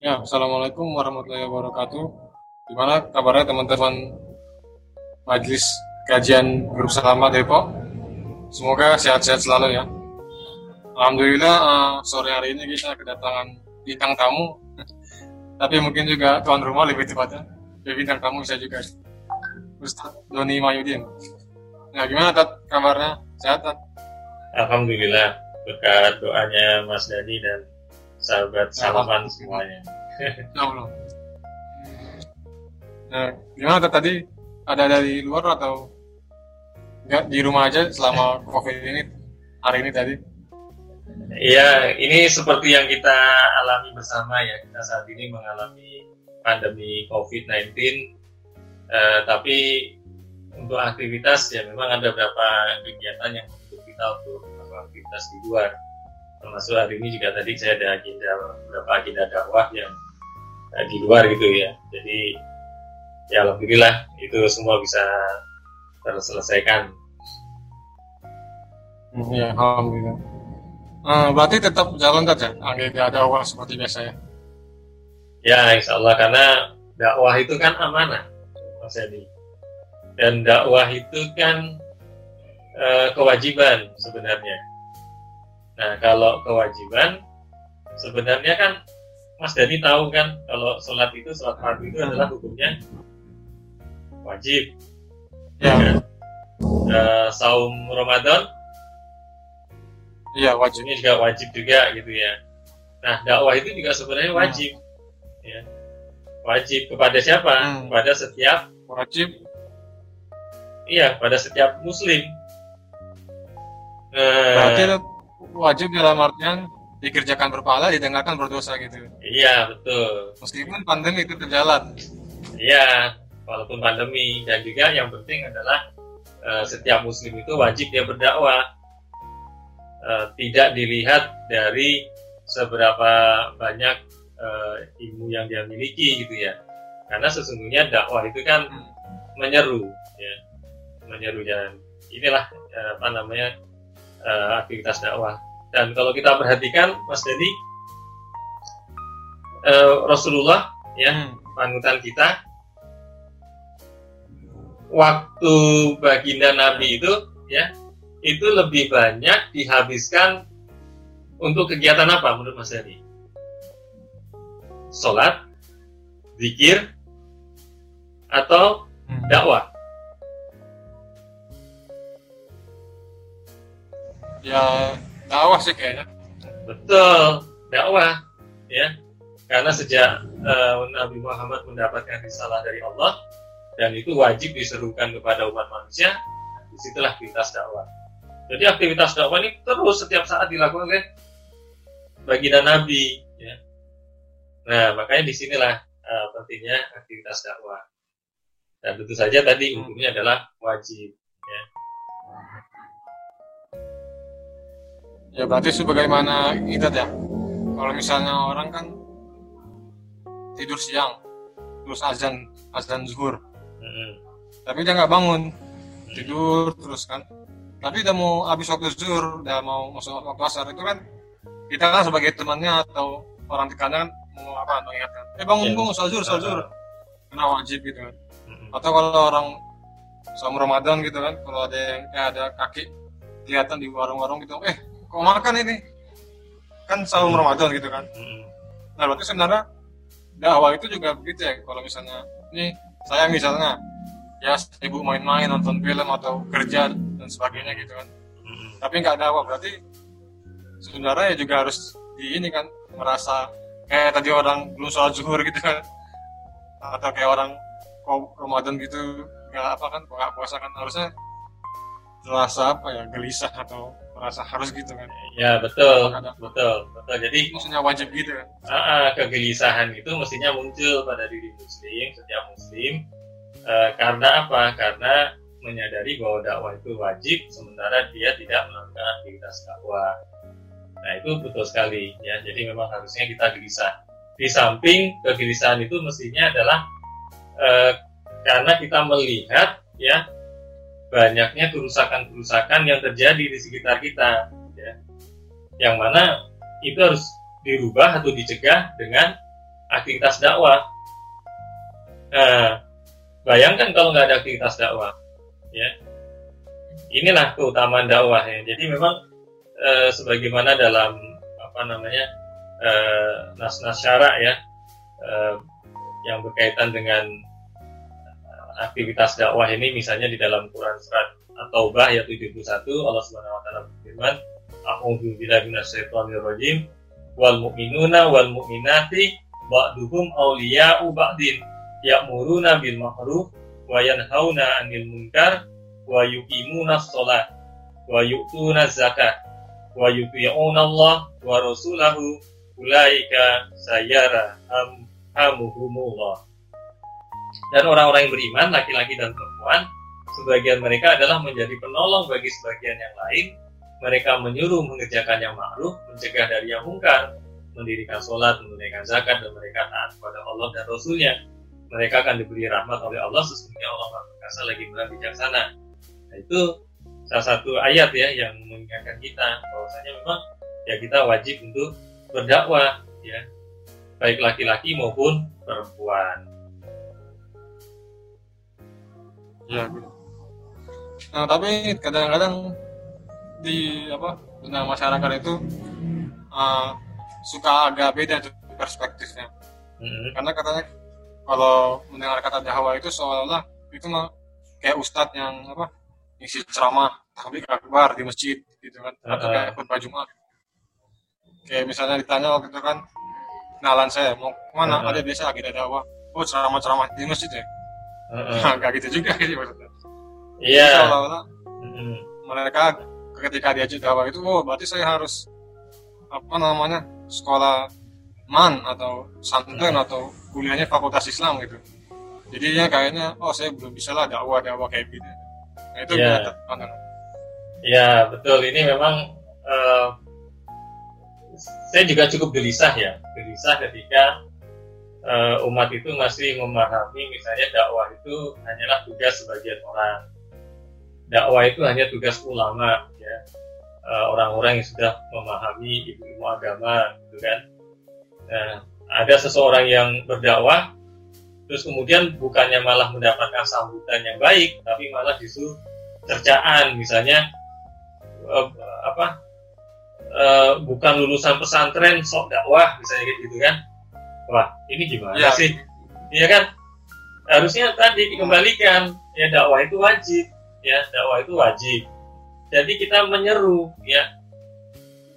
Ya, Assalamualaikum warahmatullahi wabarakatuh. Gimana kabarnya teman-teman Majelis Kajian Grup Selama Depok? Semoga sehat-sehat selalu ya. Alhamdulillah uh, sore hari ini kita kedatangan bintang tamu. Tapi mungkin juga tuan rumah lebih tepatnya. Ya, bintang tamu bisa juga. Ustaz Doni Mayudin. Nah, gimana Tat kabarnya? Sehat Tat? Alhamdulillah berkat doanya Mas Dani dan sahabat salaman semuanya. Ya Allah. Nah, gimana tadi? Ada dari luar atau enggak di rumah aja selama COVID ini hari ini tadi? Iya, ini seperti yang kita alami bersama ya. Kita saat ini mengalami pandemi COVID-19, eh, tapi untuk aktivitas ya memang ada beberapa kegiatan yang untuk kita untuk aktivitas di luar. Termasuk hari ini juga tadi saya ada agenda beberapa agenda dakwah yang eh, di luar gitu ya. Jadi ya alhamdulillah itu semua bisa terselesaikan. Ya, alhamdulillah. Eh, berarti tetap jalan saja, agenda dakwah seperti biasa ya. Ya, insya Allah karena dakwah itu kan amanah, Mas Edi. Dan dakwah itu kan eh, kewajiban sebenarnya. Nah, kalau kewajiban sebenarnya kan Mas Dani tahu kan kalau sholat itu sholat fardu itu adalah hukumnya wajib. Ya, Eh, saum Ramadan iya wajib. ini juga wajib juga gitu ya. Nah, dakwah itu juga sebenarnya wajib. Ya. Wajib kepada siapa? Hmm. Kepada setiap Wajib. iya, pada setiap muslim. Eh, Berarti wajib dalam artian dikerjakan berpahala, didengarkan berdosa gitu. iya, betul. Meskipun pandemi itu berjalan. Iya, walaupun pandemi dan juga yang penting adalah eh, setiap muslim itu wajib dia berdakwah. Eh, tidak dilihat dari seberapa banyak eh, ilmu yang dia miliki gitu ya. Karena sesungguhnya dakwah itu kan menyeru ya. Menyeru dan inilah apa namanya aktivitas dakwah. Dan kalau kita perhatikan Mas Deni eh, Rasulullah ya Hmm. panutan kita waktu baginda Nabi itu ya itu lebih banyak dihabiskan untuk kegiatan apa menurut Mas Heri? Sholat, zikir, atau Hmm. dakwah? Ya, dakwah sih kayaknya. Betul, dakwah ya. Karena sejak eh, Nabi Muhammad mendapatkan risalah dari Allah dan itu wajib diserukan kepada umat manusia, di situlah aktivitas dakwah. Jadi aktivitas dakwah ini terus setiap saat dilakukan oleh baginda Nabi. Ya. Nah makanya di sinilah eh, pentingnya aktivitas dakwah. Dan tentu saja tadi hukumnya adalah wajib. Ya berarti sebagaimana kita ya. Kalau misalnya orang kan tidur siang, terus azan azan zuhur, Mm-mm. tapi dia nggak bangun, tidur terus kan. Tapi udah mau habis waktu zuhur, udah mau masuk waktu asar itu kan kita kan sebagai temannya atau orang di kanan mau apa mengingatkan, eh bangun Ya. bangun zuhur zuhur, karena wajib gitu kan. Mm-mm. Atau kalau orang sama Ramadan gitu kan, kalau ada yang kayak ada kaki kelihatan di warung-warung gitu, eh kok makan ini? Kan sahur Ramadan gitu kan. Mm-mm. Nah berarti sebenarnya dakwah itu juga begitu ya. Kalau misalnya ini saya misalnya ya ibu main-main nonton film atau kerja dan sebagainya gitu kan. Mm-mm. Tapi nggak dakwah berarti sebenarnya ya juga harus di ini kan merasa kayak tadi orang belum sholat zuhur gitu kan atau kayak orang kok Ramadan gitu nggak apa kan nggak puasa kan harusnya terasa apa ya gelisah atau merasa harus gitu kan Ya betul, betul, betul. Jadi maksudnya wajib gitu kan ah, ah, kegelisahan itu mestinya muncul pada diri muslim, setiap muslim. Eh, karena apa? Karena menyadari bahwa dakwah itu wajib, sementara dia tidak melakukan aktivitas dakwah. Nah itu betul sekali ya. Jadi memang harusnya kita gelisah. Di samping kegelisahan itu mestinya adalah eh, karena kita melihat ya banyaknya kerusakan-kerusakan yang terjadi di sekitar kita ya. yang mana itu harus dirubah atau dicegah dengan aktivitas dakwah. Nah, bayangkan kalau nggak ada aktivitas dakwah, ya. Inilah keutamaan dakwah ya. Jadi memang e, sebagaimana dalam apa namanya e, nas-nas syarak ya e, yang berkaitan dengan aktivitas dakwah ini misalnya di dalam Quran surat At-Taubah ayat 71 Allah Subhanahu wa taala berfirman A'udzu billahi minasyaitonir rajim wal mu'minuna wal mu'minati ba'duhum awliya'u ba'din. Ya'muruna bil ma'ruf wa yanhauna 'anil munkar wa yuqimuna shalah wa yu'tuna zakat wa yuti'una Allah wa rasulahu. Ulaika sayara ham hamuhumullah dan orang-orang yang beriman laki-laki dan perempuan sebagian mereka adalah menjadi penolong bagi sebagian yang lain mereka menyuruh mengerjakan yang ma'ruf, mencegah dari yang mungkar, mendirikan sholat, menunaikan zakat, dan mereka taat kepada Allah dan Rasulnya. Mereka akan diberi rahmat oleh Allah, sesungguhnya Allah Maha Perkasa lagi Maha Bijaksana. Nah, itu salah satu ayat ya yang mengingatkan kita bahwasanya memang ya kita wajib untuk berdakwah ya baik laki-laki maupun perempuan. Ya, Nah, tapi kadang-kadang di apa tentang masyarakat itu uh, suka agak beda tuh perspektifnya. Hmm. karena katanya kalau mendengar kata dakwah itu seolah-olah itu mah kayak ustadz yang apa isi ceramah tapi akbar di masjid gitu kan atau kayak khutbah jumat. Kayak misalnya ditanya waktu itu kan kenalan saya mau ke mana? Uh-huh. ada biasa lagi ada dakwah oh ceramah-ceramah di masjid ya uh-huh. nggak gitu juga gitu maksudnya iya yeah. seolah-olah uh-huh. mereka ketika diajak dakwah itu oh berarti saya harus apa namanya sekolah man atau santren atau kuliahnya fakultas Islam gitu jadinya kayaknya oh saya belum bisa lah dakwah dakwah kayak gitu nah itu ya. ya betul ini memang uh, saya juga cukup gelisah ya gelisah ketika uh, umat itu masih memahami misalnya dakwah itu hanyalah tugas sebagian orang. Dakwah itu hanya tugas ulama ya. Eh, orang-orang yang sudah memahami ilmu agama gitu kan. Nah, ada seseorang yang berdakwah terus kemudian bukannya malah mendapatkan sambutan yang baik tapi malah justru cercaan misalnya uh, apa uh, bukan lulusan pesantren sok dakwah misalnya gitu kan wah ini gimana ya. sih? Iya kan? Harusnya tadi dikembalikan. Ya dakwah itu wajib. Ya dakwah itu wajib. Jadi kita menyeru ya.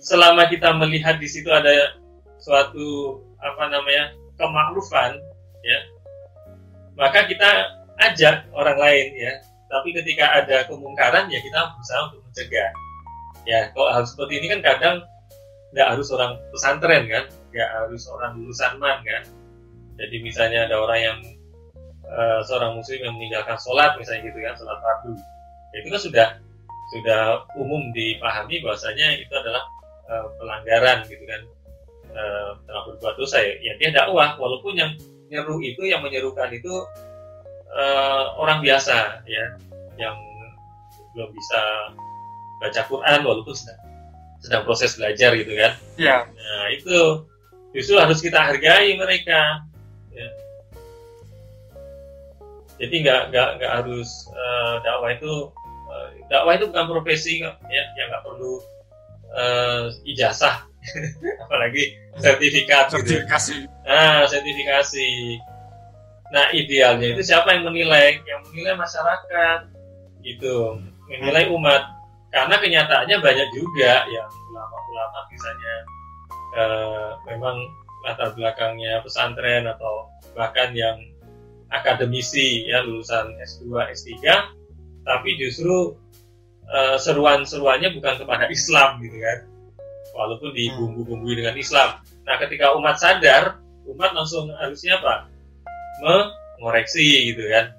Selama kita melihat di situ ada suatu apa namanya kemakrufan ya maka kita ajak orang lain ya. Tapi ketika ada kemungkaran ya kita berusaha untuk mencegah. Ya kalau hal seperti ini kan kadang nggak harus orang pesantren kan nggak harus orang lulusan man kan? Jadi misalnya ada orang yang uh, seorang muslim yang meninggalkan sholat misalnya gitu kan sholat fardu. Ya itu kan sudah sudah umum dipahami bahwasanya itu adalah uh, pelanggaran gitu kan uh, telah berbuat dosa ya, ya dia dakwah walaupun yang nyeru itu yang menyerukan itu uh, orang biasa ya yang belum bisa baca Quran walaupun sedang sedang proses belajar gitu kan. Ya nah itu justru harus kita hargai mereka. Ya. jadi nggak nggak nggak harus uh, dakwah itu dakwah itu bukan profesi ya yang nggak perlu uh, ijazah. Apalagi sertifikat sertifikasi. Gitu. nah sertifikasi. Nah idealnya itu siapa yang menilai? Yang menilai masyarakat gitu. Menilai umat. Karena kenyataannya banyak juga yang ulama-ulama misalnya uh, memang latar belakangnya pesantren atau bahkan yang akademisi ya lulusan S2 S3 tapi justru uh, seruan-seruannya bukan kepada Islam gitu kan. Walaupun dibumbu-bumbui dengan Islam. Nah ketika umat sadar umat langsung harusnya apa? Mengoreksi gitu kan.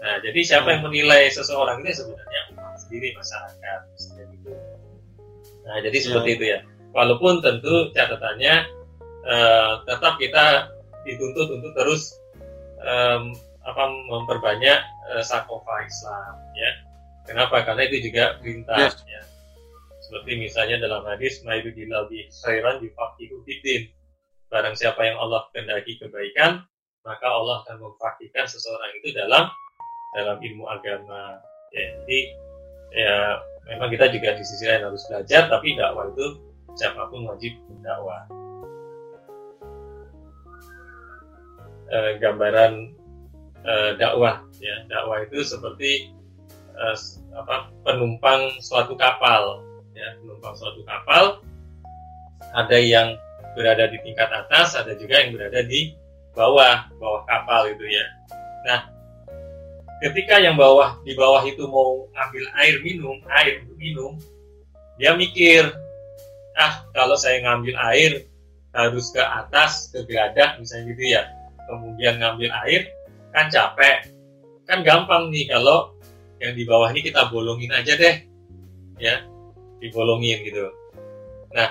Nah jadi siapa yang menilai seseorang ini sebenarnya umat sendiri masyarakat gitu. Nah jadi seperti ya. itu ya walaupun tentu catatannya uh, tetap kita dituntut untuk terus um, apa memperbanyak uh, sakofa Islam ya Kenapa? Karena itu juga perintah. Yes. Ya. Seperti misalnya dalam hadis, "Ma'idudillah bi khairan yufaqihu fiddin." barang siapa yang Allah kehendaki kebaikan maka Allah akan memfakihkan seseorang itu dalam dalam ilmu agama ya, jadi ya memang kita juga di sisi lain harus belajar tapi dakwah itu siapa pun wajib dakwah e, gambaran e, dakwah ya. Dakwah itu seperti e, apa penumpang suatu kapal ya. Penumpang suatu kapal ada yang berada di tingkat atas ada juga yang berada di bawah bawah kapal itu ya. Nah ketika yang bawah di bawah itu mau ambil air minum air minum dia mikir ah kalau saya ngambil air harus ke atas ke geladak misalnya gitu ya. Kemudian ngambil air kan capek. Kan gampang nih kalau yang di bawah ini kita bolongin aja deh ya. Dibolongin gitu. Nah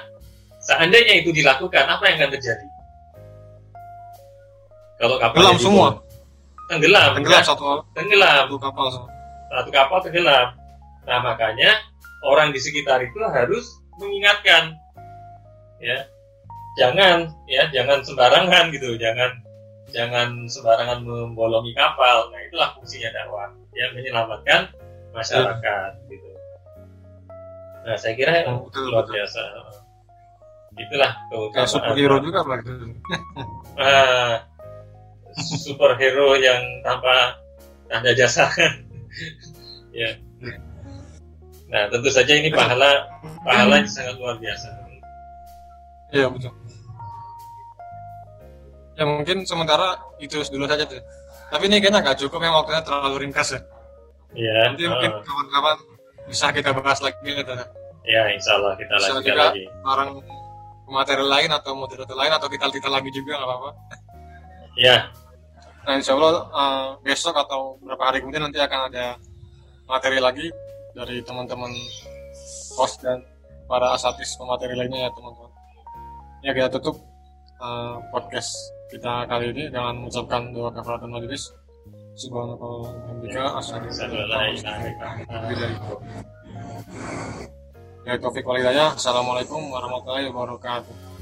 seandainya itu dilakukan apa yang akan terjadi? Kalau kapal tenggelam semua? tenggelam tenggelam kan? satu tenggelam. Satu kapal. Semua. satu kapal tenggelam. Nah makanya orang di sekitar itu harus mengingatkan. Ya. Jangan ya jangan sembarangan gitu. Jangan jangan sembarangan membolongi kapal. Nah itulah fungsinya dakwah yang menyelamatkan masyarakat gitu. Nah saya kira Oh, betul, luar betul. biasa. Itulah keutamaan. Superhero juga pak. Gitu. Ah, superhero yang tanpa tanda jasa. Ya nah tentu saja ini pahala pahala yang sangat luar biasa. Iya betul. Ya mungkin sementara itu dulu saja tuh. Tapi ini kayaknya nggak cukup yang waktunya terlalu ringkas ya. Ya nanti mungkin ah, kawan-kawan bisa kita bahas lagi gitu ya insya Allah kita bisa lanjutkan juga lagi. orang materi lain atau moderator lain atau kita kita lagi juga nggak apa-apa. Ya Nah, insya Allah eh, besok atau beberapa hari kemudian nanti akan ada materi lagi dari teman-teman host dan para asatis pemateri lainnya ya teman-teman. Ya kita tutup eh, podcast kita kali ini dengan mengucapkan doa kafaratul majelis. Subhanallah Ya. Assalamualaikum warahmatullahi wabarakatuh.